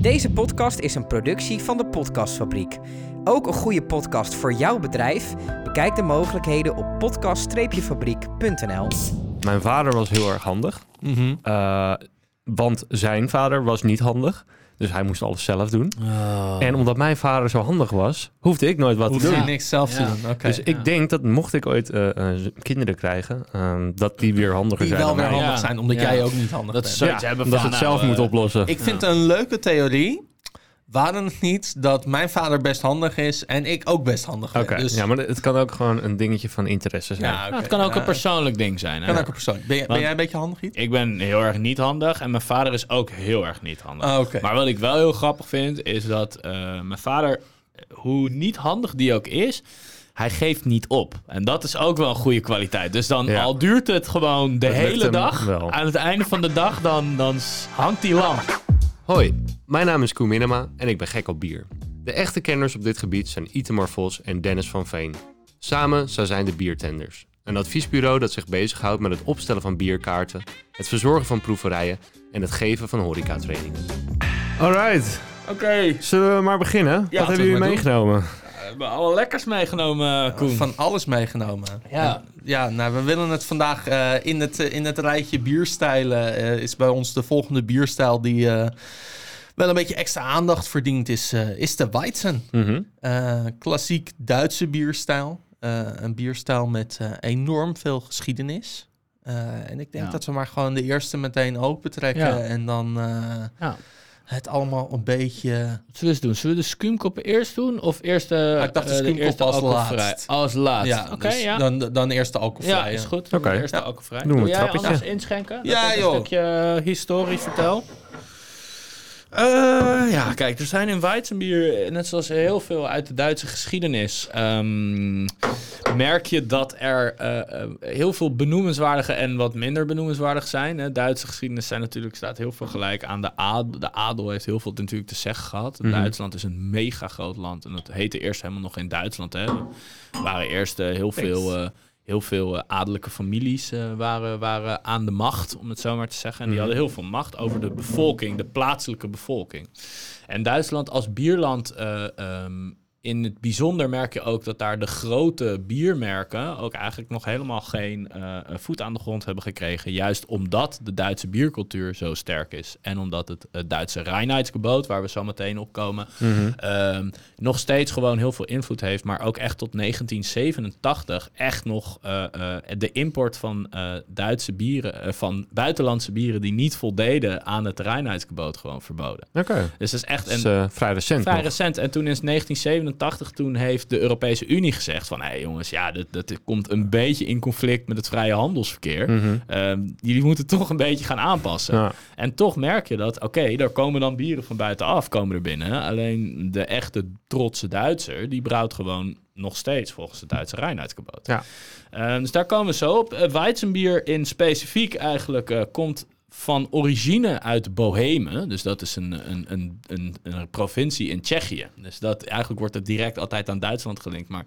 Deze podcast is een productie van de Podcastfabriek. Ook een goede podcast voor jouw bedrijf? Bekijk de mogelijkheden op podcast-fabriek.nl. Mijn vader was heel erg handig. Mhm. eh, want zijn vader was niet handig. Dus hij moest alles zelf doen. En omdat mijn vader zo handig was, hoefde ik nooit wat Hoef te je doen. niks zelf te Ja. doen. Oké. Dus ik denk dat mocht ik ooit eh, eh, kinderen krijgen, ehm, dat die weer handiger die zijn wel dan weer handig Ja. zijn, omdat Ja. jij ook niet handig Dat bent. Ja, hebben omdat ze het zelf moet oplossen. Ik vind het een leuke theorie. Waren het niet dat mijn vader best handig is en ik ook best handig ben. Oké, Dus, ja, maar het kan ook gewoon een dingetje van interesse zijn. Ja, Nou, het kan ook een persoonlijk ding zijn. Hè? Kan ook een persoon. Ben, jij- ben jij een beetje handig, Giet? Ik ben heel erg niet handig en mijn vader is ook heel erg niet handig. Ah, oké. Maar wat ik wel heel grappig vind, is dat eh, mijn vader, hoe niet handig die ook is, hij geeft niet op. En dat is ook wel een goede kwaliteit. Dus dan Ja. al duurt het gewoon de Dat hele dag, wel. aan het einde van de dag, dan, dan hangt die lamp. Hoi, mijn naam is Koen Minema en ik ben gek op bier. De echte kenners op dit gebied zijn Itemar Vos en Dennis van Veen. Samen zij zijn de Biertenders. Een adviesbureau dat zich bezighoudt met het opstellen van bierkaarten, het verzorgen van proeverijen en het geven van horecatrainingen. Alright, Oké, zullen we maar beginnen? Wat hebben jullie meegenomen? we hebben alle lekkers meegenomen, Koen. Van alles meegenomen. Ja. Ja, nou, we willen het vandaag eh, in, het, eh, in het rijtje bierstijlen. eh, is bij ons de volgende bierstijl die eh, wel een beetje extra aandacht verdient, is, eh, is de Weizen. Mhm. Eh, klassiek Duitse bierstijl. Eh, een bierstijl met eh, enorm veel geschiedenis. Eh, en ik denk Ja. dat we maar gewoon de eerste meteen open trekken. Ja. En dan eh, Ja. het allemaal een beetje... Wat zullen we doen? Zullen we de skuumkoppen eerst doen? Of eerst de, ik dacht de eh, eerste als laatst. Als laatst. ja, Oké, dus ja. Dan, dan eerst de alcoholvrij. Ja, is goed. Oké. Eerst de Ja. alcoholvrij. Doen we een jij anders inschenken? Dat Ja, ik een joh. stukje historie vertel. Eh, ja, kijk, er zijn in Weizenbier, net zoals heel veel uit de Duitse geschiedenis, ehm, merk je dat er eh, eh, heel veel benoemenswaardige en wat minder benoemenswaardig zijn. Hè. Duitse geschiedenis zijn natuurlijk, staat heel veel gelijk aan de adel. De adel heeft heel veel natuurlijk te zeggen gehad. Mhm. Duitsland is een mega groot land en dat heette eerst helemaal nog geen Duitsland. Hè. Er waren eerst heel veel... heel veel eh, adellijke families eh, waren, waren aan de macht, om het zo maar te zeggen. En die Mhm. hadden heel veel macht over de bevolking, de plaatselijke bevolking. En Duitsland als bierland, eh, ehm, in het bijzonder merk je ook dat daar de grote biermerken ook eigenlijk nog helemaal geen eh, voet aan de grond hebben gekregen. Juist omdat de Duitse biercultuur zo sterk is. En omdat het eh, Duitse Reinheitsgebot, waar we zo meteen op komen, Mhm. Ehm, nog steeds gewoon heel veel invloed heeft, maar ook echt tot 1987 echt nog eh, de import van Duitse bieren, van buitenlandse bieren die niet voldeden aan het reinheidsgebod gewoon verboden. Oké, Dus dat is echt is een vrij recent vrij nog. recent. En toen in 1987 toen heeft de Europese Unie gezegd van, hé hey jongens, ja, dat, dat komt een beetje in conflict met het vrije handelsverkeer. Ehm, jullie moeten toch een beetje gaan aanpassen. Ja. En toch merk je dat, oké, daar komen dan bieren van buitenaf komen er binnen. Alleen de echte trotse Duitser, die brouwt gewoon nog steeds volgens het Duitse Reinheitsgebod. Ja. Eh, dus daar komen we zo op. Uh, Weizenbier in specifiek eigenlijk eh, komt van origine uit Bohemen. Dus dat is een, een, een, een, een provincie in Tsjechië. Dus dat, eigenlijk wordt het direct altijd aan Duitsland gelinkt. Maar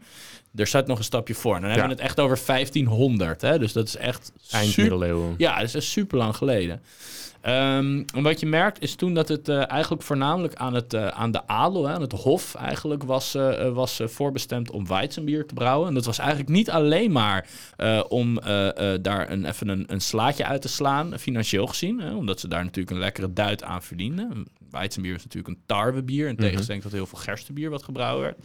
er staat nog een stapje voor. En dan hebben we het echt over 1500. Hè? Dus dat is echt Eind super ja, dat is super lang geleden. Ehm, wat je merkt is toen dat het eh, eigenlijk voornamelijk aan, het, eh, aan de adel, hè, aan het hof eigenlijk, was, eh, was voorbestemd om Weizenbier te brouwen. En dat was eigenlijk niet alleen maar om daar een, even een, een slaatje uit te slaan, financieel gezien. Hè, omdat ze daar natuurlijk een lekkere duit aan verdienden. Weizenbier is natuurlijk een tarwebier, in Mhm. tegenstelling tot heel veel gerstebier wat gebrouwen werd.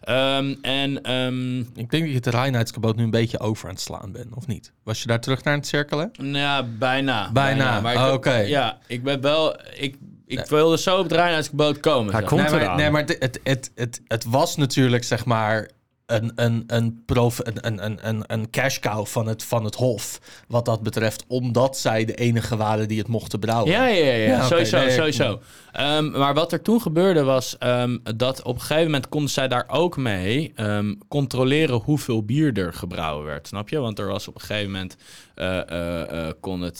Ehm, en ehm, Ik denk dat je het Reinheidsgebod nu een beetje over aan het slaan bent, of niet? Was je daar terug naar aan het cirkelen? Nou Ja, bijna. Bijna, oh, oké. Ja, ik ben wel... Ik, ik wilde zo op het Reinheidsgebod komen. Hij komt nee, maar, eraan. nee, maar het, het, het, het, het was natuurlijk, zeg maar, een, een, een, prof, een, een, een, een, cash cow van het, van het Hof. Wat dat betreft, omdat zij de enige waren die het mochten brouwen. Ja, ja, ja, ja. Ja, oké, sowieso, nee, sowieso. Ehm, maar wat er toen gebeurde was ehm, dat op een gegeven moment konden zij daar ook mee ehm, controleren hoeveel bier er gebrouwen werd, snap je? Want er was op een gegeven moment eh, eh, eh, kon het,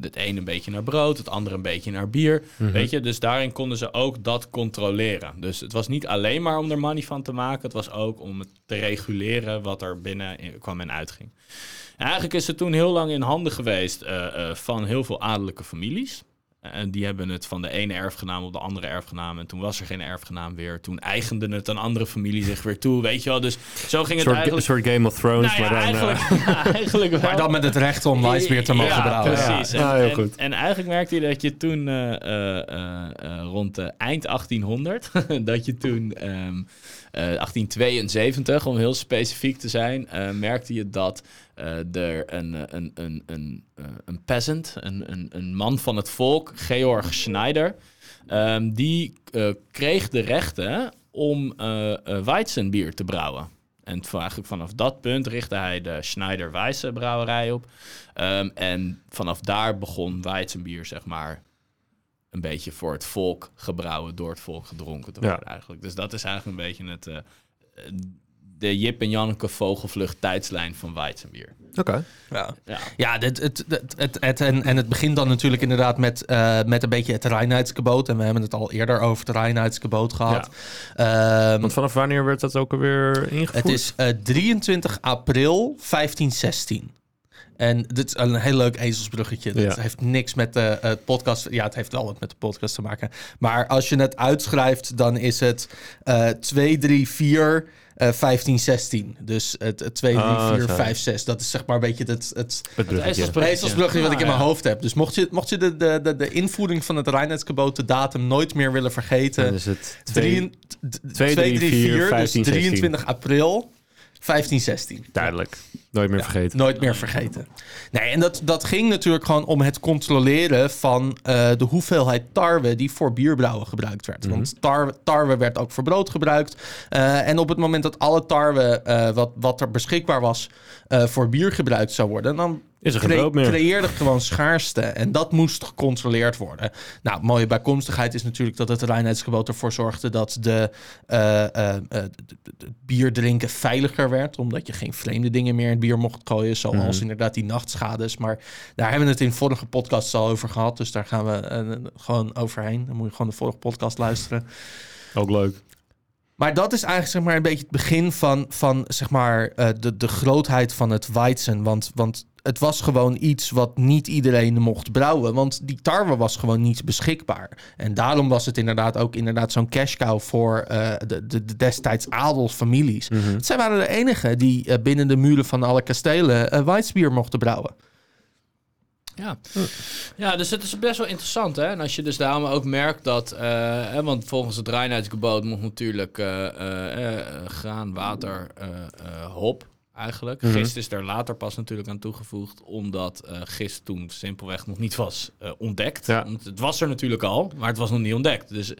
het ene een beetje naar brood, het andere een beetje naar bier, weet je? Dus daarin konden ze ook dat controleren. Dus het was niet alleen maar om er money van te maken, het was ook om het te reguleren wat er binnen in- kwam en uitging. En eigenlijk is het toen heel lang in handen geweest eh, eh, van heel veel adellijke families. En die hebben het van de ene erfgenaam op de andere erfgenaam. En toen was er geen erfgenaam weer. Toen eigende het een andere familie zich weer toe, weet je wel. Dus zo ging Een het soort, eigenlijk... soort Game of Thrones, Nou ja, maar dan... eh, eigenlijk, ja, eigenlijk wel. Maar dan met het recht om Weissbier te mogen ja, brouwen. Precies. Ja, En, ja, heel en- goed. En, eigenlijk merkte je dat je toen eh, eh, rond de eind 1800, dat je toen ehm, eh, 1872, om heel specifiek te zijn, eh, merkte je dat er een, eh, een, een, een, eh, een peasant, een, een, een man van het volk, Georg Schneider, ehm, die eh, kreeg de rechten om eh eh, Weizenbier te brouwen. En eigenlijk vanaf dat punt richtte hij de Schneider Weisse brouwerij op. Ehm, en vanaf daar begon Weizenbier, zeg maar, een beetje voor het volk gebrouwen, door het volk gedronken te Ja. worden eigenlijk. Dus dat is eigenlijk een beetje het, eh, eh, de Jip en Janneke vogelvlucht tijdslijn van Weizenbier. Oké. Ja. Ja. Ja, dit, het, het, het, het- en, en het begint dan natuurlijk inderdaad met, eh, met een beetje het Reinheitsgebot. En we hebben het al eerder over het Reinheitsgebot gehad. Ehm, Want vanaf wanneer werd dat ook alweer ingevoerd? het is eh, 23 april 1516. En dit is een heel leuk ezelsbruggetje. Dat Ja. heeft niks met de eh, podcast... Ja, het heeft wel wat met de podcast te maken. Maar als je het uitschrijft, dan is het eh 2, 3, 4... eh 15, 16. Dus het, het 2, 3, Ah, 4, zo. 5, 6. Dat is zeg maar een beetje het, het, het Het ezelsbrugje wat ik in mijn ja. hoofd heb. Dus mocht je, mocht je de, de, de, de invoering van het Reinheidsgebod, de datum nooit meer willen vergeten... Dan is het Drie- twee, d- twee, 2, drie, 3, vier, 4, dus 15, 23 april 1516. duidelijk. Nooit meer vergeten. Nooit meer vergeten. Nee, en dat, dat ging natuurlijk gewoon om het controleren van eh, de hoeveelheid tarwe die voor bierbrouwen gebruikt werd. Want tarwe, tarwe werd ook voor brood gebruikt. Eh, en op het moment dat alle tarwe eh, wat, wat er beschikbaar was voor bier gebruikt zou worden, dan Is er cre- meer. creëerde gewoon schaarste. En dat moest gecontroleerd worden. Nou, mooie bijkomstigheid is natuurlijk dat het Reinheidsgebod ervoor zorgde dat de, d- bier drinken veiliger werd. Omdat je geen vreemde dingen meer in bier mocht gooien. Zoals Mhm. inderdaad die nachtschades. Maar daar hebben we het in vorige podcasts al over gehad. Dus daar gaan we eh, gewoon overheen. Dan moet je gewoon de vorige podcast luisteren. Ook leuk. Maar dat is eigenlijk zeg maar, een beetje het begin van, van zeg maar, eh, de, de grootheid van het Weizen. Want, want het was gewoon iets wat niet iedereen mocht brouwen. Want die tarwe was gewoon niet beschikbaar. En daarom was het inderdaad ook inderdaad zo'n cash cow voor eh, de, de, de destijds adelsfamilies. Mhm. Zij waren de enigen die eh, binnen de muren van alle kastelen uh, mochten brouwen. Ja. ja, dus het is best wel interessant. Hè? En als je dus daarom ook merkt dat... eh, hè, want volgens het Reinheidsgebod moet natuurlijk eh, eh, eh, graan, water, eh, eh, hop eigenlijk. Mhm. Gist is er later pas natuurlijk aan toegevoegd... omdat eh, gist toen simpelweg nog niet was eh, ontdekt. Ja. Want het was er natuurlijk al, maar het was nog niet ontdekt. Dus,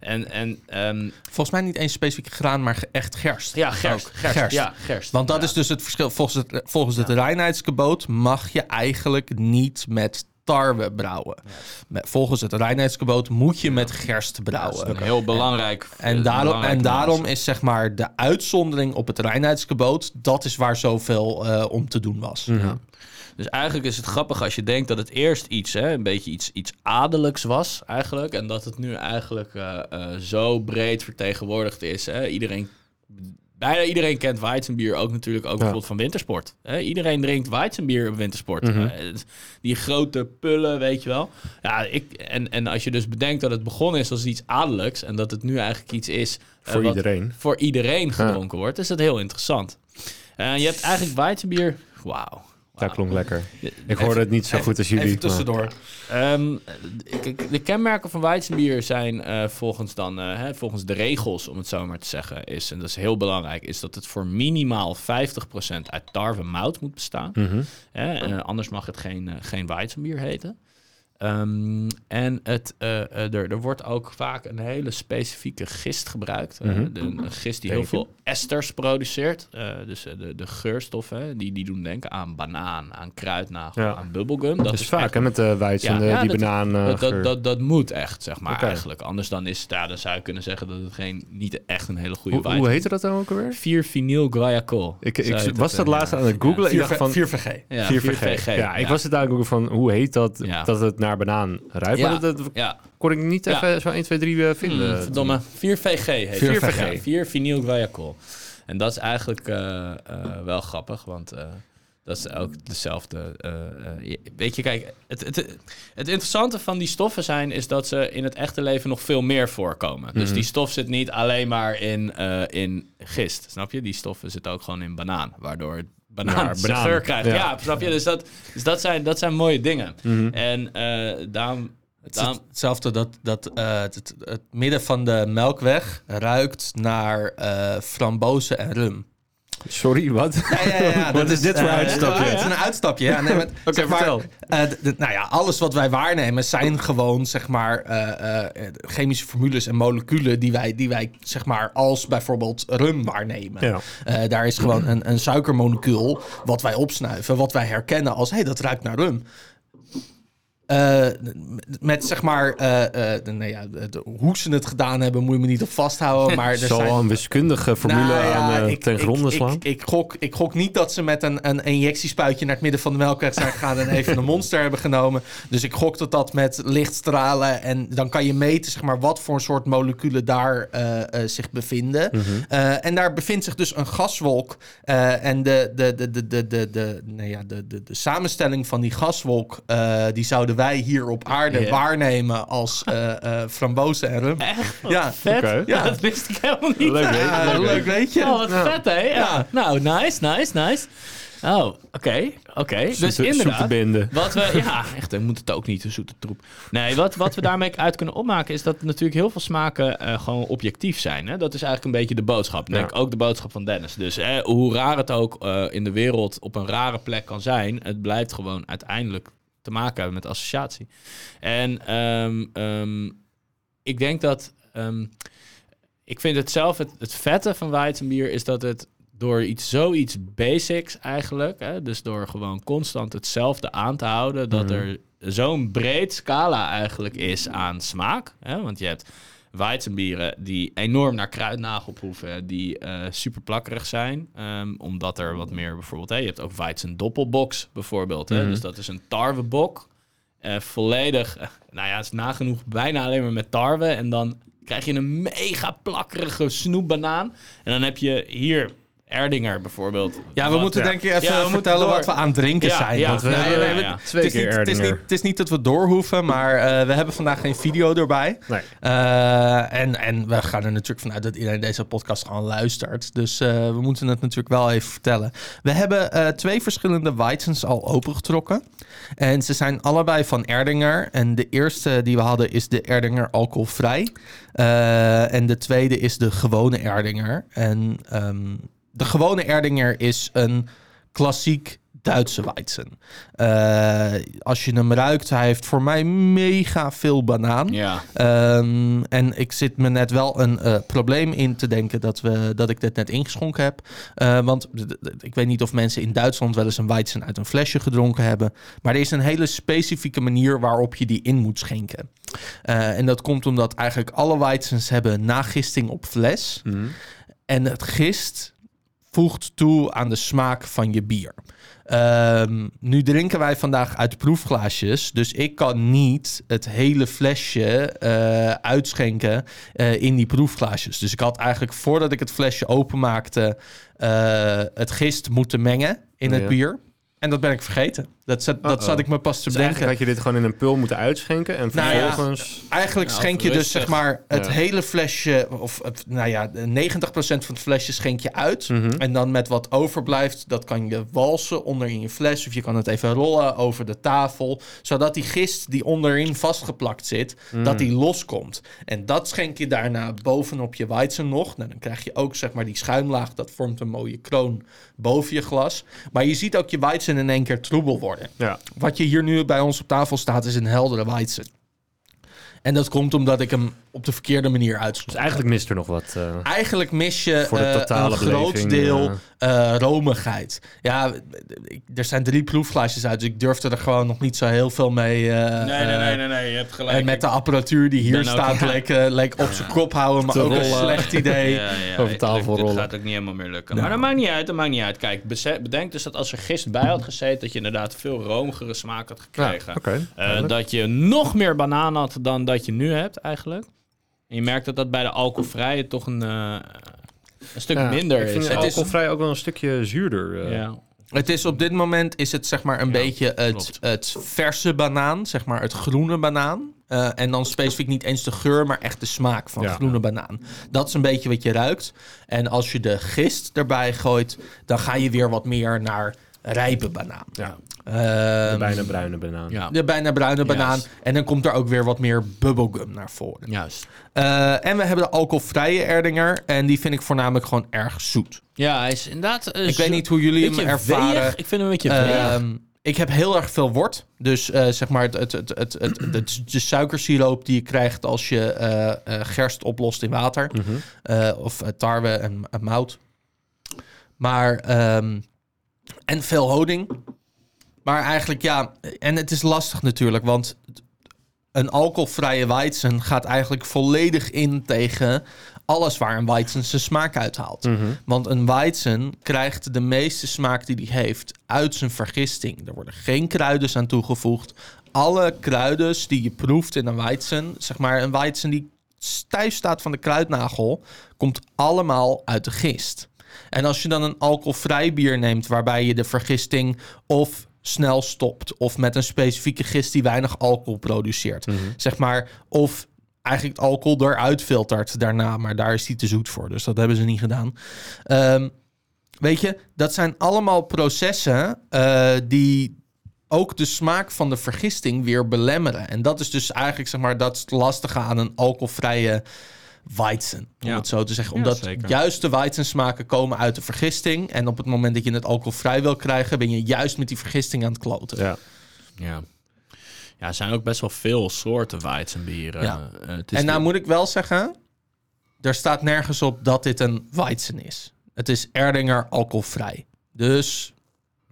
en, en ehm, Volgens mij niet eens specifiek graan, maar echt gerst. ja, gerst, Ook. gerst. Gerst. Ja, gerst. Want dat Ja. is dus het verschil. Volgens het, volgens het Reinheidsgebod mag je eigenlijk niet met tarwe brouwen. Met- Volgens het Reinheidsgebod moet je met gerst Dat is brouwen. een heel belangrijk... En eh, daarom, belangrijk en daarom is zeg maar de uitzondering op het Reinheidsgebod, dat is waar zoveel eh, om te doen was. Mhm. Dus eigenlijk is het grappig als je denkt dat het eerst iets, hè, een beetje iets, iets adelijks was eigenlijk. En dat het nu eigenlijk eh, eh, zo breed vertegenwoordigd is. Hè. Iedereen, bijna iedereen kent Weizenbier ook natuurlijk ook bijvoorbeeld van wintersport. Hè. Iedereen drinkt Weizenbier op wintersport. Mhm. Eh, die grote pullen, weet je wel. Ja, ik, en, en als je dus bedenkt dat het begonnen is als iets adelijks. En dat het nu eigenlijk iets is... eh, Voor iedereen. Voor iedereen gedronken wordt, is dat heel interessant. Eh, je hebt eigenlijk Weizenbier... Wauw. Dat klonk lekker. Ik hoorde het niet zo goed als jullie. Even tussendoor. Ehm, de kenmerken van Weizenbier zijn eh, volgens, dan, eh, hè, volgens de regels, om het zo maar te zeggen, is, en dat is heel belangrijk, is dat het voor minimaal 50% uit tarwe mout moet bestaan. Mhm. Hè, eh, anders mag het geen, geen Weizenbier heten. Ehm, en het, eh, eh, er, er wordt ook vaak een hele specifieke gist gebruikt. Eh, Mhm. de, een gist die heel veel esters produceert. Eh, dus de, de geurstoffen, die, die doen denken aan banaan, aan kruidnagel, Ja. aan bubblegum. Dat Dat is is vaak echt hè, met de en ja, die dat- banaan. eh, dat, dat, dat, dat moet echt, zeg maar, eigenlijk. Anders dan, is, ja, dan zou je kunnen zeggen dat het geen, niet echt een hele goede hoe, wijn hoe is. heette dat dan ook alweer? 4-vinyl guaiacol. Ik, ik was het, dat laatst aan het googlen. Ik dacht 4 van 4VG. Ja, 4VG. Ja, ik was het daar googlen van hoe heet dat Ja. dat het naar banaan ruikt. Ja. Maar dat, dat Ja, kon ik niet even zo 1, 2, 3 eh, vinden. Hmm, verdomme. 4VG heet 4VG. het. 4 vinyl. En dat is eigenlijk eh, eh, wel grappig, want eh, Dat is ook dezelfde. eh, je- weet je, kijk, het, het, het interessante van die stoffen zijn is dat ze in het echte leven nog veel meer voorkomen. Dus Mhm. die stof zit niet alleen maar in, in gist, snap je? Die stoffen zitten ook gewoon in banaan, waardoor het banaan Ja, geur krijgt. Ja. Ja, snap je? Dus dat, dus dat, zijn, dat zijn mooie dingen. Mhm. En eh, daarom... Het is hetzelfde dat, dat eh, het, het, het midden van de melkweg ruikt naar eh frambozen en rum. Sorry, wat? Ja, ja, ja, Wat dat is dit voor eh, uitstapje? Het is een uitstapje. Ja, nee, maar, Oké, zeg maar, vertel. eh, nou ja, alles wat wij waarnemen zijn gewoon zeg maar eh, chemische formules en moleculen die wij, die wij zeg maar als bijvoorbeeld rum waarnemen. Daar is gewoon een, een suikermolecuul wat wij opsnuiven, wat wij herkennen als hé, hey, dat ruikt naar rum. Eh, met zeg maar, eh, eh, de- nou ja, de- de- hoe ze het gedaan hebben, moet je me niet op vasthouden. Maar er Zal zijn, een wiskundige formule Nou ja, aan ik- ten ik- gronde ik, slaan? Ik, ik, gok, ik gok niet dat ze met een, een injectiespuitje naar het midden van de melkweg zijn gegaan en even een monster hebben genomen. Dus ik gok dat dat met lichtstralen en dan kan je meten zeg maar, wat voor een soort moleculen daar zich bevinden. Mhm. En daar bevindt zich dus een gaswolk. en de, de, de, de, de, de, de, nou ja, de, de, de samenstelling van die gaswolk, die zouden wij hier op aarde waarnemen als eh eh frambozen en rum. Echt? Ja, Vet. Oké. Ja, dat wist ik helemaal niet. Leuk, hè? Ja, Leuk, leuk hè? weet je. Oh, wat Ja. vet, hè? Ja. Ja. Nou, nice, nice, nice. Oh, oké, oké. Dus inderdaad, wat we... Ja, echt, we moeten het ook niet, een zoete troep. Nee, wat, wat we daarmee uit kunnen opmaken... is dat natuurlijk heel veel smaken eh, gewoon objectief zijn. Hè? Dat is eigenlijk een beetje de boodschap. Denk ook de boodschap van Dennis. Dus eh, hoe raar het ook eh, in de wereld op een rare plek kan zijn... het blijft gewoon uiteindelijk te maken hebben met associatie. En ehm, ehm, ik denk dat... ehm, ik vind het zelf, het, het vette van Weizenbier is dat het door iets, zoiets basics eigenlijk, hè, dus door gewoon constant hetzelfde aan te houden, dat Mhm. er zo'n breed scala eigenlijk is aan smaak. Hè? Want je hebt Weizenbieren die enorm naar kruidnagel proeven, die eh, super plakkerig zijn, ehm, omdat er wat meer bijvoorbeeld, hè, je hebt ook Weizen Doppelbox bijvoorbeeld, hè? Mhm. dus dat is een tarwebok, eh, volledig, eh, nou ja, het is nagenoeg bijna alleen maar met tarwe en dan krijg je een mega plakkerige snoepbanaan. En dan heb je hier Erdinger bijvoorbeeld. Ja, we Wat- moeten ja. denk ik even Ja, vertellen door. wat we aan het drinken Ja, zijn. ja, Want we hebben- we-. Twee het, is keer niet, het, is niet, Erdinger. het is niet dat we door hoeven, maar eh, we hebben vandaag geen video erbij. Nee. Eh, en, en we gaan er natuurlijk vanuit dat iedereen deze podcast gewoon luistert. Dus eh, we moeten het natuurlijk wel even vertellen. We hebben eh, twee verschillende Weizens al opengetrokken. En ze zijn allebei van Erdinger. En de eerste die we hadden is de Erdinger alcoholvrij. Eh, en de tweede is de gewone Erdinger. En ehm, de gewone Erdinger is een klassiek Duitse Weizen. Eh, als je hem ruikt, hij heeft voor mij mega veel banaan. Ja, Ehm, en ik zit me net wel een eh, probleem in te denken dat, we, dat ik dit net ingeschonken heb. Eh, want ik weet niet of mensen in Duitsland wel eens een Weizen uit een flesje gedronken hebben. Maar er is een hele specifieke manier waarop je die in moet schenken. En dat komt omdat eigenlijk alle Weizens hebben nagisting op fles. Mhm. En het gist voegt toe aan de smaak van je bier. Ehm, nu drinken wij vandaag uit proefglaasjes. Dus ik kan niet het hele flesje eh, uitschenken eh, in die proefglaasjes. Dus ik had eigenlijk voordat ik het flesje openmaakte... eh het gist moeten mengen in het Ja. bier. En dat ben ik vergeten. Dat zat, dat zat ik me pas te Dus bedenken. eigenlijk had je dit gewoon in een pul moeten uitschenken en Nou ja, vervolgens... Eigenlijk Nou, schenk je dus zeg maar het Ja. hele flesje, of het, nou ja, 90% van het flesje schenk je uit. Mhm. En dan met wat overblijft, dat kan je walsen onder in je fles. Of je kan het even rollen over de tafel. Zodat die gist die onderin vastgeplakt zit, Mhm. dat die loskomt. En dat schenk je daarna bovenop je Weizen nog. Nou, dan krijg je ook zeg maar die schuimlaag. Dat vormt een mooie kroon boven je glas. Maar je ziet ook je Weizen in één keer troebel worden. Ja. Wat je hier nu bij ons op tafel staat, is een heldere Weizen. En dat komt omdat ik hem op de verkeerde manier uitschonk. Dus eigenlijk mist er nog wat. eh, Eigenlijk mis je Voor de eh, totale een groot deel eh. romigheid. Ja, ik- er zijn drie proefglaasjes uit, dus ik durfde er gewoon nog niet zo heel veel mee. eh, nee, nee, nee, nee, nee, je hebt gelijk. En met de apparatuur die hier ook- staat, ja. leek, leek op zijn kop houden, maar ook een slecht idee. Ja, ja, Over tafel rollen. gaat ook niet helemaal meer lukken. Nou. Maar dat maakt niet uit, dat maakt niet uit. Kijk, bedenk dus dat als er gist bij had gezeten, dat je inderdaad veel romigere smaak had gekregen. Eh, dat je nog meer banaan had dan dat je nu hebt, eigenlijk. En je merkt dat dat bij de alcoholvrije toch een, eh, een stuk Ja, minder ik vind is. het Het is- alcoholvrij ook wel een stukje zuurder. eh. ja. Het is op dit moment is het zeg maar een Ja, beetje het, het verse banaan, zeg maar het groene banaan. Eh, en dan specifiek niet eens de geur, maar echt de smaak van Ja. groene banaan. Dat is een beetje wat je ruikt. En als je de gist erbij gooit, dan ga je weer wat meer naar rijpe banaan. Ja, de bijna bruine banaan. Ja, de bijna bruine banaan. Juist. En dan komt er ook weer wat meer bubblegum naar voren. juist. Eh, en we hebben de alcoholvrije Erdinger. En die vind ik voornamelijk gewoon erg zoet. Ja, hij is inderdaad... eh, Ik weet niet hoe jullie hem ervaren. weeg. Ik vind hem een beetje. Ehm, ik heb heel erg veel wort. Dus eh, zeg maar het, het, het, het, het, het- de suikersiroop die je krijgt als je eh, eh, gerst oplost in water. Mhm. Eh, of tarwe en, en mout. Maar, ehm, en veel honing. Maar eigenlijk ja, en het is lastig natuurlijk, want een alcoholvrije Weizen gaat eigenlijk volledig in tegen alles waar een Weizen zijn smaak uithaalt. Mhm. Want een Weizen krijgt de meeste smaak die hij heeft uit zijn vergisting. Er worden geen kruiden aan toegevoegd. Alle kruiden die je proeft in een Weizen, zeg maar een Weizen die stijf staat van de kruidnagel, komt allemaal uit de gist. En als je dan een alcoholvrij bier neemt waarbij je de vergisting of snel stopt of met een specifieke gist die weinig alcohol produceert, zeg maar, of eigenlijk het alcohol eruit filtert daarna, maar daar is die te zoet voor, dus dat hebben ze niet gedaan. Ehm, weet je, dat zijn allemaal processen eh, die ook de smaak van de vergisting weer belemmeren. En dat is dus eigenlijk, zeg maar, dat is het lastige aan een alcoholvrije Weizen, om Ja. het zo te zeggen. Omdat juist de Weizensmaken komen uit de vergisting. En op het moment dat je het alcoholvrij wil krijgen, ben je juist met die vergisting aan het kloten. Ja. Ja. Ja, er zijn ook best wel veel soorten Weizenbieren. Ja. Eh, het is En nou moet ik wel zeggen, er staat nergens op dat dit een Weizen is. Het is Erdinger alcoholvrij. Dus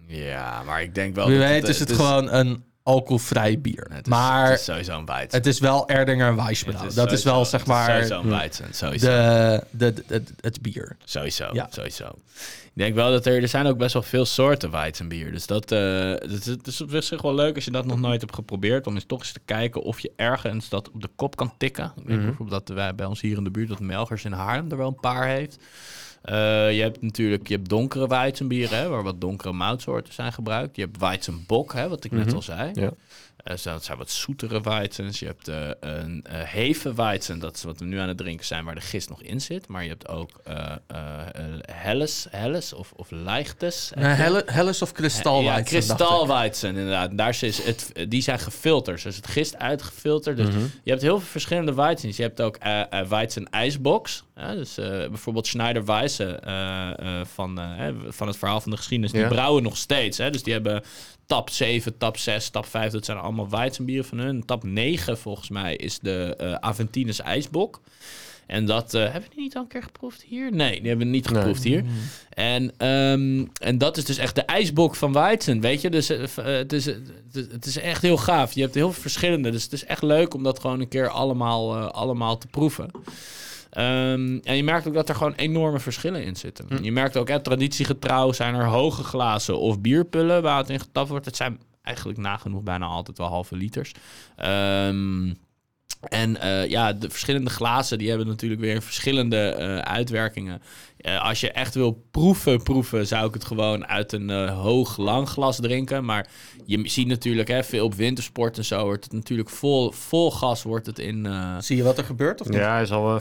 Ja, maar ik denk wel... wie dat weet is het gewoon een alcoholvrij bier. Het is, maar het is sowieso een Weizen. het is wel Erdinger Weissbrouw. Dat is wel sowieso- zeg maar Sowieso een Weizen, sowieso. de, de, de, de- het bier. Sowieso, Ja. sowieso. Ik denk wel dat er, er zijn ook best wel veel soorten Weizenbier. Dus dat, eh, het, het is op zich wel leuk als je dat nog nooit hebt geprobeerd. Om eens toch eens te kijken of je ergens dat op de kop kan tikken. Ik weet bijvoorbeeld dat wij bij ons hier in de buurt, dat Melgers in Haarlem er wel een paar heeft. Eh, je hebt natuurlijk je hebt donkere Weizenbieren, hè, waar wat donkere moutsoorten zijn gebruikt. Je hebt Weizenbok, hè, wat ik net al zei. Ja. Eh, dat zijn wat zoetere Weizens. Je hebt eh, een uh, heven Weizen, dat is wat we nu aan het drinken zijn, waar de gist nog in zit. Maar je hebt ook eh eh, eh, Helles, Helles of, of Leichtes. Nou, Helle, Helles of Kristalweizen. Ja, kristalweizen inderdaad. Daar is het, die zijn gefilterd. Dus het gist uitgefilterd. Dus je hebt heel veel verschillende weizens. Je hebt ook eh eh, weizen ijsbox. Ja, dus eh, bijvoorbeeld Schneider eh, eh, van, eh, van het verhaal van de geschiedenis. Die Ja. brouwen nog steeds. Hè? Dus die hebben tap 7, tap 6, tap 5. Dat zijn allemaal weizenbieren van hun. Tap 9 volgens mij is de eh Aventines ijsbok. En dat eh, hebben we die niet al een keer geproefd hier? Nee, die hebben we niet Nee. geproefd hier. En, ehm, en dat is dus echt de ijsbok van Weizen, weet je? Dus eh, het, is, het is- het is echt heel gaaf. Je hebt heel veel verschillende. Dus het is echt leuk om dat gewoon een keer allemaal, eh, allemaal te proeven. Ehm, en je merkt ook dat er gewoon enorme verschillen in zitten. Je merkt ook, hè, traditiegetrouw zijn er hoge glazen of bierpullen waar het in getapt wordt. Het zijn eigenlijk nagenoeg bijna altijd wel halve liters. Ehm, en eh, ja, de verschillende glazen die hebben natuurlijk weer verschillende eh, uitwerkingen. Eh, als je echt wil proeven, proeven, zou ik het gewoon uit een eh, hoog lang glas drinken. Maar je ziet natuurlijk, hè, veel op wintersport en zo wordt het natuurlijk vol, vol gas wordt het in. eh, Zie je wat er gebeurt of niet? Ja, hij is al,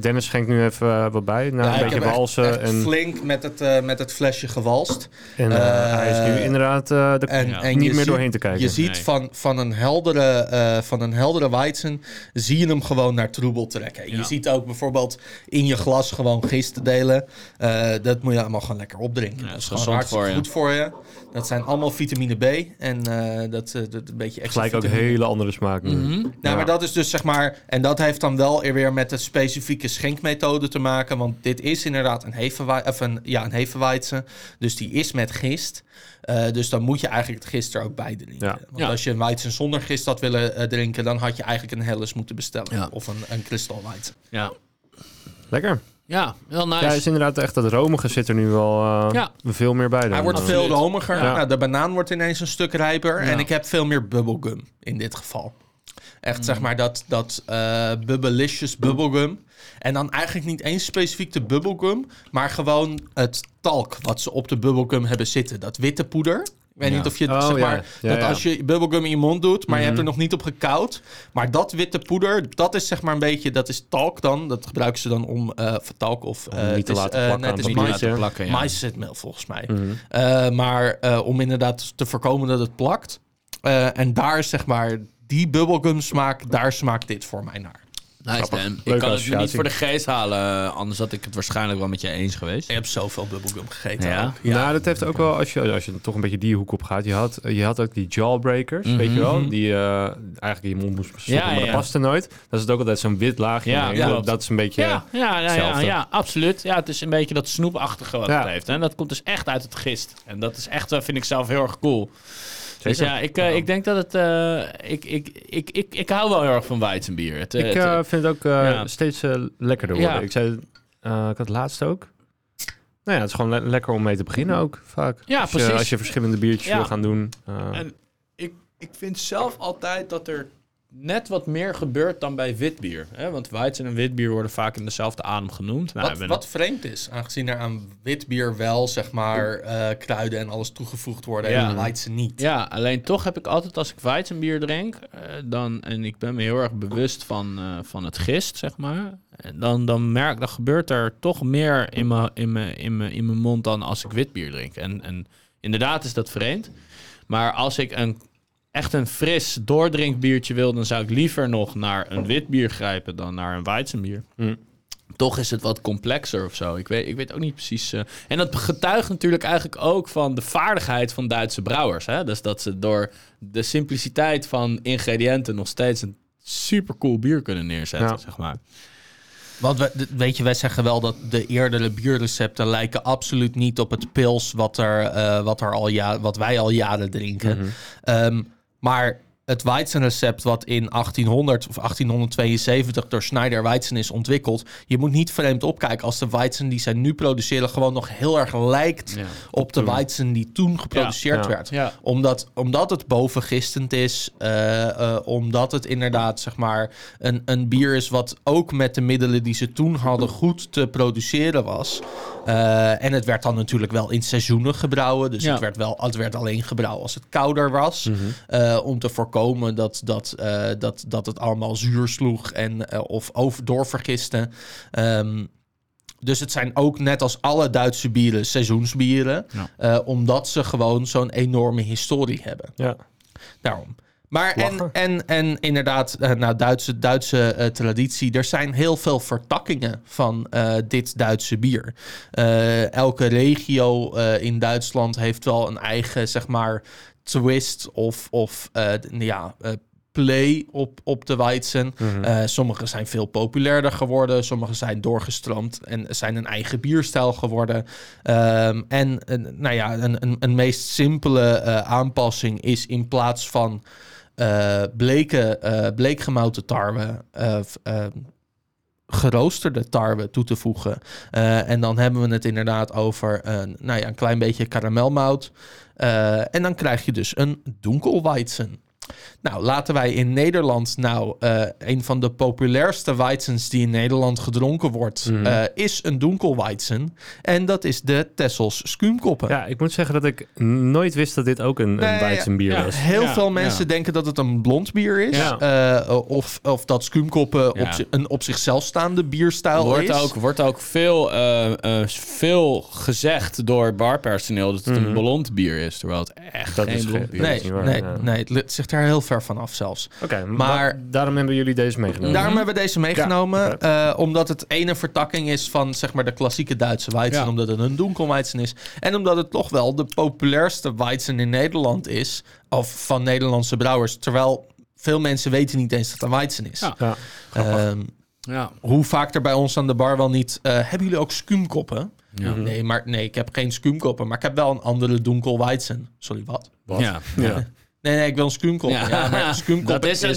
Dennis schenkt nu even wat bij. Nou, Ja, een ik beetje echt- walsen. echt En, flink met het, eh, met het flesje gewalst. en hij is nu inderdaad eh, de, En, Ja. en niet meer ziet- doorheen te kijken. Je ziet Nee. van, van, een heldere, eh, van een heldere Weizen, zie je hem gewoon naar troebel trekken. Ja. Je ziet ook bijvoorbeeld in je glas gewoon gisten Eh, dat moet je allemaal gewoon lekker opdrinken. Ja, dat is gewoon gezond hartstikke voor je. goed voor je. Dat zijn allemaal vitamine B en eh, dat, eh, dat een beetje extra Gelijk ook hele andere smaak. nu. mhm. Nou, Ja. maar dat is dus zeg maar... En dat heeft dan wel weer met de specifieke schenkmethode te maken. Want dit is inderdaad een, of een, ja, een. Dus die is met gist. Eh, dus dan moet je eigenlijk het gist er ook bij drinken. Ja. Want Ja. als je een weizen zonder gist had willen eh, drinken... dan had je eigenlijk een helles moeten bestellen. Ja. Of een, een kristalweizen. ja. Lekker. Ja, heel nice. Ja, is inderdaad echt dat romige zit er nu wel eh, Ja. veel meer bij. Dan. Hij wordt absoluut. veel romiger. Ja. Nou, de banaan wordt ineens een stuk rijper. Ja. En ik heb veel meer bubblegum in dit geval. Echt zeg maar dat, dat eh Bubblicious bubblegum. En dan eigenlijk niet eens specifiek de bubblegum, maar gewoon het talk wat ze op de bubblegum hebben zitten. Dat witte poeder. Ik weet Ja. niet of je, Oh, zeg ja. maar, Ja, dat ja. als je bubblegum in je mond doet, maar je hebt er Mhm. nog niet op gekauwd. Maar dat witte poeder, dat is zeg maar een beetje, dat is talk dan. Dat gebruiken ze dan om, eh voor talk of... Om eh, niet te is, laten eh, plakken het is mais- laten plakken, volgens mij. Mhm. Eh, maar eh, om inderdaad te voorkomen dat het plakt. Eh, en daar is zeg maar die bubblegum smaak, daar smaakt dit voor mij naar. Nice. Dan. Ik kan het nu niet voor de geest halen, anders had ik het waarschijnlijk wel met je eens geweest. Ik heb zoveel bubblegum gegeten. Ja? ook. Nou, dat heeft ook wel, als je, als je toch een beetje die hoek op gaat, je had, je had ook die jawbreakers, Mhm. weet je wel, die eh, eigenlijk in je mond moest stoppen, Ja, maar ja, dat paste nooit. Daar zit ook altijd zo'n wit laagje Ja. Dat, dat is een beetje... Ja, ja, ja, ja, hetzelfde. ja, absoluut. Ja, het is een beetje dat snoepachtige wat Ja. het heeft. En dat komt dus echt uit het gist. En dat is echt, eh, vind ik zelf heel erg cool. Dus ja, ik, eh, ik denk dat het... eh, ik, ik, ik, ik, ik hou wel heel erg van Weizenbier. Het, eh, Ik het, eh, vind het ook eh, ja. steeds eh, lekkerder worden. Ja. Ik zei, eh, ik had het laatst ook. Nou ja, het is gewoon le- lekker om mee te beginnen ook, vaak. Ja, als Je, precies. als je verschillende biertjes Ja. wil gaan doen. eh, En ik, ik vind zelf altijd dat er net wat meer gebeurt dan bij witbier. Hè? Want Weizen en witbier worden vaak in dezelfde adem genoemd. Nou, Wat, wat vreemd is, aangezien er aan wit bier wel zeg maar eh, kruiden en alles toegevoegd worden Ja. en Weizen niet. Ja, alleen toch heb ik altijd als ik Weizenbier drink, eh, dan, en ik ben me heel erg bewust van, eh, van het gist, zeg maar. Dan, dan merk dan gebeurt er toch meer in mijn in mijn- in mijn- in mijn mond dan als ik witbier drink. En, en inderdaad is dat vreemd. Maar als ik een, echt een fris doordrinkbiertje wil, dan zou ik liever nog naar een witbier grijpen dan naar een Weizenbier. Hm. Toch is het wat complexer of zo. Ik weet, ik weet ook niet precies. eh, En dat getuigt natuurlijk eigenlijk ook van de vaardigheid van Duitse brouwers. Hè? Dus dat ze door de simpliciteit van ingrediënten nog steeds een supercool bier kunnen neerzetten, Ja. zeg maar. Want we, weet je, wij zeggen wel dat de eerdere bierrecepten lijken absoluut niet op het pils wat, er, eh, wat, er al ja, wat wij al jaren drinken. Mhm. Ehm, maar het Weizenrecept wat in 1800 of 1872 door Schneider Weizen is ontwikkeld, je moet niet vreemd opkijken als de Weizen die zij nu produceren gewoon nog heel erg lijkt Ja. op de Weizen die toen geproduceerd Ja. werd. Ja. Omdat, omdat het bovengistend is, eh, eh, omdat het inderdaad zeg maar een, een bier is wat ook met de middelen die ze toen hadden goed te produceren was. Eh, en het werd dan natuurlijk wel in seizoenen gebrouwen. Dus Ja. het, werd wel, het werd alleen gebrouwen als het kouder was. Mhm. eh, om te voorkomen dat, dat, eh, dat, dat het allemaal zuur sloeg en, eh, of over, doorvergiste. Ehm, dus het zijn ook net als alle Duitse bieren seizoensbieren. Ja. eh, omdat ze gewoon zo'n enorme historie hebben. Ja. Daarom. Maar en, en, en inderdaad, nou, Duitse, Duitse eh, traditie. Er zijn heel veel vertakkingen van eh, dit Duitse bier. Eh, elke regio eh, in Duitsland heeft wel een eigen, zeg maar, twist of, of eh, ja, eh, play op, op de Weizen. Eh, sommige zijn veel populairder geworden. Sommige zijn doorgestroomd en zijn een eigen bierstijl geworden. Ehm, en eh, nou ja, een, een, een meest simpele aanpassing is in plaats van bleke, bleekgemouten tarwe... geroosterde tarwe toe te voegen. Eh, en dan hebben we het inderdaad over een, nou ja, een klein beetje karamelmout. Eh, en dan krijg je dus een Dunkelweizen. Nou, laten wij in Nederland nou eh, een van de populairste Weizens die in Nederland gedronken wordt, Mhm. eh, is een Dunkelweizen. En dat is de Tessels Skuumkoppen. ja, ik moet zeggen dat ik nooit wist dat dit ook een, Nee, een Weizenbier ja. was. Heel Ja, veel mensen ja. denken dat het een blond bier is. Ja. eh, of, of dat Skuumkoppen op, een op zichzelf staande bierstijl Wordt is. ook, wordt ook veel, eh, eh, veel gezegd door barpersoneel dat het Mhm. een blond bier is. Terwijl het echt Dat geen is blond bier Nee, is nee, nee, het zit er heel ver vanaf zelfs. Oké, Maar- maar daarom hebben jullie deze meegenomen. Daarom hebben we deze meegenomen. Ja, eh, omdat het ene vertakking is van zeg maar, de klassieke Duitse Weizen. Ja. Omdat het een Dunkelweizen is. En omdat het toch wel de populairste Weizen in Nederland is. Of van Nederlandse brouwers. Terwijl veel mensen weten niet eens dat het een Weizen is. Ja. Ja. Ehm, Ja. hoe vaak er bij ons aan de bar wel niet... eh, hebben jullie ook? Ja. Mhm. Nee, maar nee, ik heb geen skuumkoppen. Maar ik heb wel een andere Dunkelweizen. Sorry, wat? Wat? Ja. Ja. Nee, nee, ik wil een Skumkopper. Ja, Ja, maar is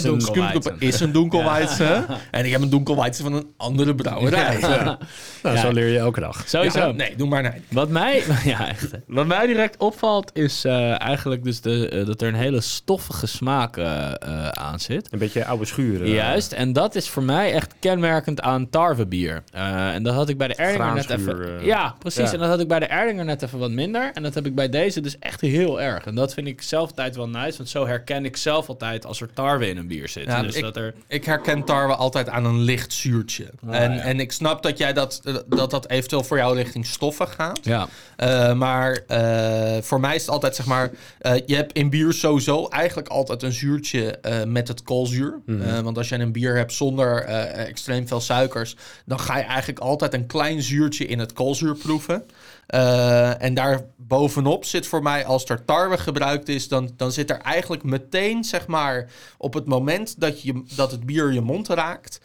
een. Skumkopper is een Dunkelweizen. En ik heb een Dunkelweizen van een andere brouwerij. Ja. Nou, Ja. zo leer je elke dag. Sowieso. nee, doe maar nee. Wat mij, ja, echt. Wat mij direct opvalt is eh, eigenlijk dus de, eh, dat er een hele stoffige smaak eh, aan zit. Een beetje oude schuren. Juist, en dat is voor mij echt kenmerkend aan tarwebier. Eh en dat had ik bij de Erdinger net even... ja, precies. Ja. En dat had ik bij de Erdinger net even wat minder. En dat heb ik bij deze dus echt heel erg. En dat vind ik zelf altijd wel nice, want zo herken ik zelf altijd als er tarwe in een bier zit. Ja, dus ik- dat er... Ik herken tarwe altijd aan een licht zuurtje. en, ja. en ik snap dat jij dat, dat dat eventueel voor jou richting stoffen gaat. Ja. Eh, maar eh, voor mij is het altijd zeg maar. eh, je hebt in bier sowieso eigenlijk altijd een zuurtje eh, met het koolzuur. Eh, want als je een bier hebt zonder eh, extreem veel suikers. dan ga je eigenlijk altijd een klein zuurtje in het koolzuur proeven. Eh, en daar bovenop zit voor mij, als er tarwe gebruikt is, dan, dan zit er eigenlijk meteen, zeg maar, op het moment dat, je, dat het bier je mond raakt,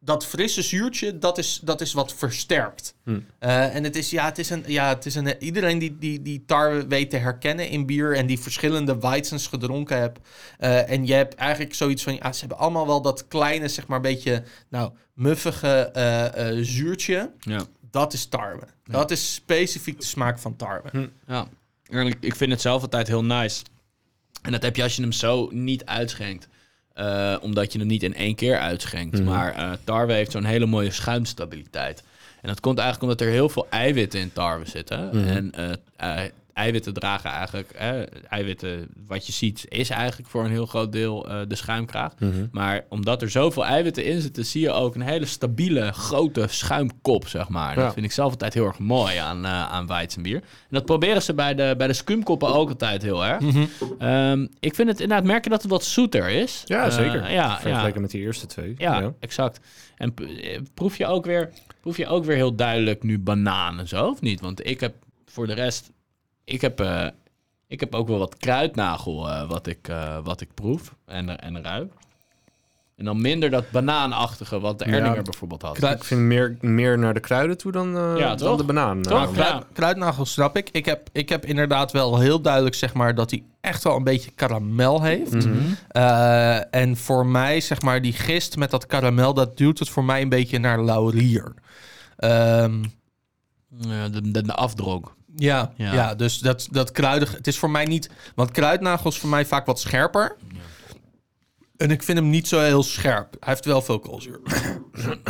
dat frisse zuurtje, dat is, dat is wat versterkt. Eh, en het is, ja, het is een, ja, het is een, iedereen die, die, die tarwe weet te herkennen in bier en die verschillende Weizens gedronken hebt. eh, en je hebt eigenlijk zoiets van, ja, ze hebben allemaal wel dat kleine, zeg maar, beetje, nou, muffige zuurtje. Ja. Dat is tarwe. Dat is specifiek de smaak van tarwe. Ja, en ik, ik vind het zelf altijd heel nice. En dat heb je als je hem zo niet uitschenkt. Eh, omdat je hem niet in één keer uitschenkt. Maar eh, tarwe heeft zo'n hele mooie schuimstabiliteit. En dat komt eigenlijk omdat er heel veel eiwitten in tarwe zitten. En eh, eh, eiwitten dragen eigenlijk... eh, eiwitten, wat je ziet, is eigenlijk voor een heel groot deel eh, de schuimkraag. Maar omdat er zoveel eiwitten in zitten... zie je ook een hele stabiele, grote schuimkop, zeg maar. Ja. Dat vind ik zelf altijd heel erg mooi aan, eh aan Weizenbier. En dat proberen ze bij de, bij de skumkoppen ook altijd heel erg. Ehm, ik vind het inderdaad, merk je dat het wat zoeter is? Ja, Eh, zeker. ja, Vergeleken ja. met die eerste twee. Ja, exact. En proef je, ook weer, proef je ook weer heel duidelijk nu banaan en zo, of niet? Want ik heb voor de rest... Ik heb, eh, ik heb ook wel wat kruidnagel eh, wat, ik, eh, wat ik proef en, en ruik. En dan minder dat banaanachtige wat de Ja. Erdinger bijvoorbeeld had. Kruid- Ik vind meer, meer naar de kruiden toe dan, eh, Ja, dan de banaan. Toch? Kruid. Kruidnagel snap ik. Ik heb, ik heb inderdaad wel heel duidelijk zeg maar dat hij echt wel een beetje karamel heeft. Mhm. Eh, en voor mij zeg maar die gist met dat karamel, dat duwt het voor mij een beetje naar laurier. Ehm, Ja, de, de, de afdronk. Ja, ja. Ja. dus dat, dat kruidig. Het is voor mij niet. Want kruidnagel is voor mij vaak wat scherper. En ik vind hem niet zo heel scherp. Hij heeft wel veel koolzuur.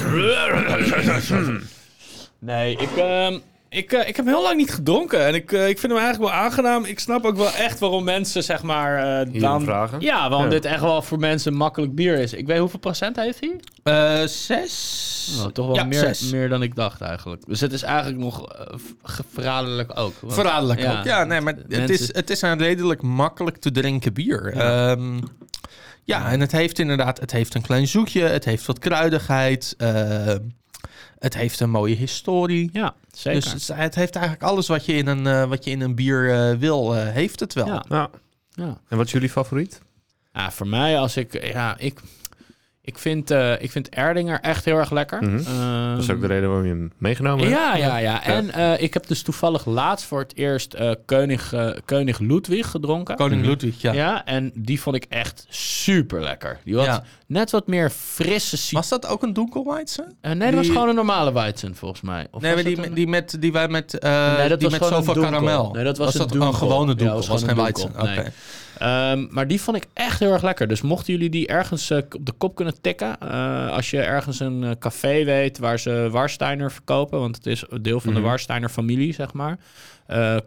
Nee, ik, ehm, ik, eh, ik heb heel lang niet gedronken. En ik, eh, ik vind hem eigenlijk wel aangenaam. Ik snap ook wel echt waarom mensen, zeg maar... eh dan, vragen? Ja, waarom Ja. dit echt wel voor mensen makkelijk bier is. Ik weet hoeveel procent heeft hij? Eh zes. Oh, toch wel Ja, meer, zes. meer dan ik dacht eigenlijk. Dus het is eigenlijk nog verraderlijk ook. Want- Verraderlijk ja, ook. Ja, nee, maar het is, het is een redelijk makkelijk te drinken bier. Ja, ja en het heeft inderdaad het heeft een klein zoetje. Het heeft wat kruidigheid. Het heeft een mooie historie. Ja, zeker. Dus het, het heeft eigenlijk alles wat je in een, eh, wat je in een bier eh, wil, eh, heeft het wel. Ja. Ja. ja. En wat is jullie favoriet? Ja, voor mij als ik... Ja, ik, ik, vind, eh, ik vind Erdinger echt heel erg lekker. Ehm, Dat is ook de reden waarom je hem meegenomen hebt. Ja, ja, ja. En eh, ik heb dus toevallig laatst voor het eerst eh Koning, Koning Ludwig gedronken. Koning Mhm. Ludwig, ja. ja. en die vond ik echt super lekker. Die Ja. Net wat meer frisse citroen. Was dat ook een Dunkelweizen? nee, dat was gewoon een normale Weizen volgens mij. Of Nee, maar die, een- die, met, die wij met, eh Nee, dat die was met zoveel karamel. Nee, dat was een dat dunkel. een gewone Ja, dunkel? was geen Weizen? dunkel. Oké. Ehm, maar die vond ik echt heel erg lekker. Dus mochten jullie die ergens eh, op de kop kunnen tikken. eh, als je ergens een eh, café weet waar ze Warsteiner verkopen. Want het is een deel van Mhm. de Warsteiner familie, zeg maar.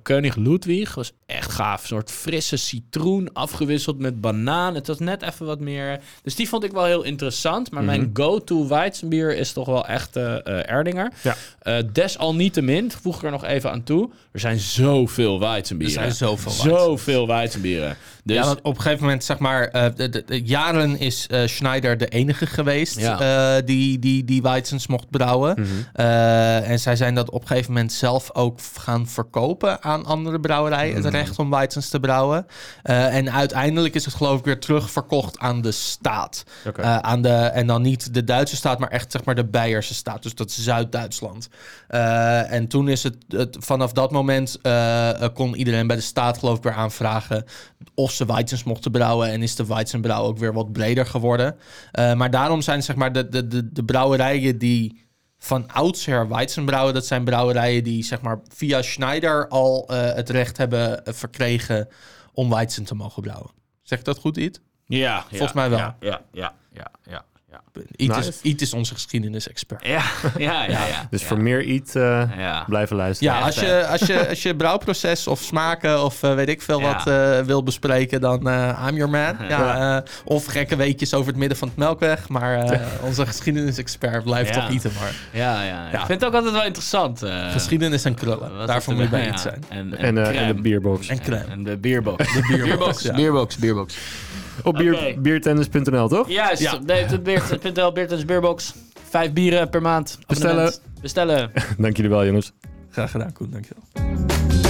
Koning Ludwig was echt gaaf. Een soort frisse citroen afgewisseld met banaan. Het was net even wat meer. Dus die vond ik wel heel interessant. Maar mijn go-to Weizenbier is toch wel echt eh, eh, Erdinger. Ja. Desalniettemin, voeg ik er nog even aan toe. Er zijn zoveel Weizenbieren. Er zijn zoveel Weizen. Zoveel Weizenbieren. Dus ja, want op een gegeven moment, zeg maar, eh, de, de- de- jaren is eh, Schneider de enige geweest Ja. eh, die, die, die Weizens mocht brouwen. Mhm. En zij zijn dat op een gegeven moment zelf ook gaan verkopen aan andere brouwerijen. Het recht om Weizens te brouwen. En uiteindelijk is het geloof ik weer terugverkocht aan de staat. Aan de, en dan niet de Duitse staat, maar echt zeg maar de Beierse staat. Dus dat is Zuid-Duitsland. En toen is het, het vanaf dat moment kon iedereen bij de staat geloof ik weer aanvragen of ze Weizens mochten brouwen. En is de Weizenbrouw ook weer wat breder geworden. Eh, maar daarom zijn zeg maar de, de, de, de brouwerijen die van oudsher Weizen brouwen, dat zijn brouwerijen die zeg maar via Schneider al eh, het recht hebben eh, verkregen om Weizen te mogen brouwen. Zeg ik dat goed, Iet? Ja, Volgens mij wel. Ja, ja, ja, ja, ja. Iet, Nice. is, Iet is onze geschiedenis-expert. Ja, ja, ja. ja, Dus ja. voor meer eat eh, Ja. blijven luisteren. Ja, als je, als, je, als je brouwproces of smaken of eh, weet ik veel Ja. wat eh, wil bespreken, dan eh I'm your man. Ja, eh, of gekke weetjes over het midden van het melkweg. Maar eh, onze geschiedenis-expert blijft Ja. toch Ieten maar. Ja, ja. Ja. Ik vind het ook altijd wel interessant. eh, Geschiedenis en krullen. Daarvoor moet je bij Iet zijn. En, En, en de bierbox. En. En de bierbox. De bierbox, bierbox, ja. bierbox, bierbox. Op bier, Oké. biertennis.nl, toch? Juist, Ja. nee, Beerbox. Vijf bieren per maand. Bestellen. Abonnement. Bestellen. Dank jullie wel, jongens. Graag gedaan, Koen. Dankjewel.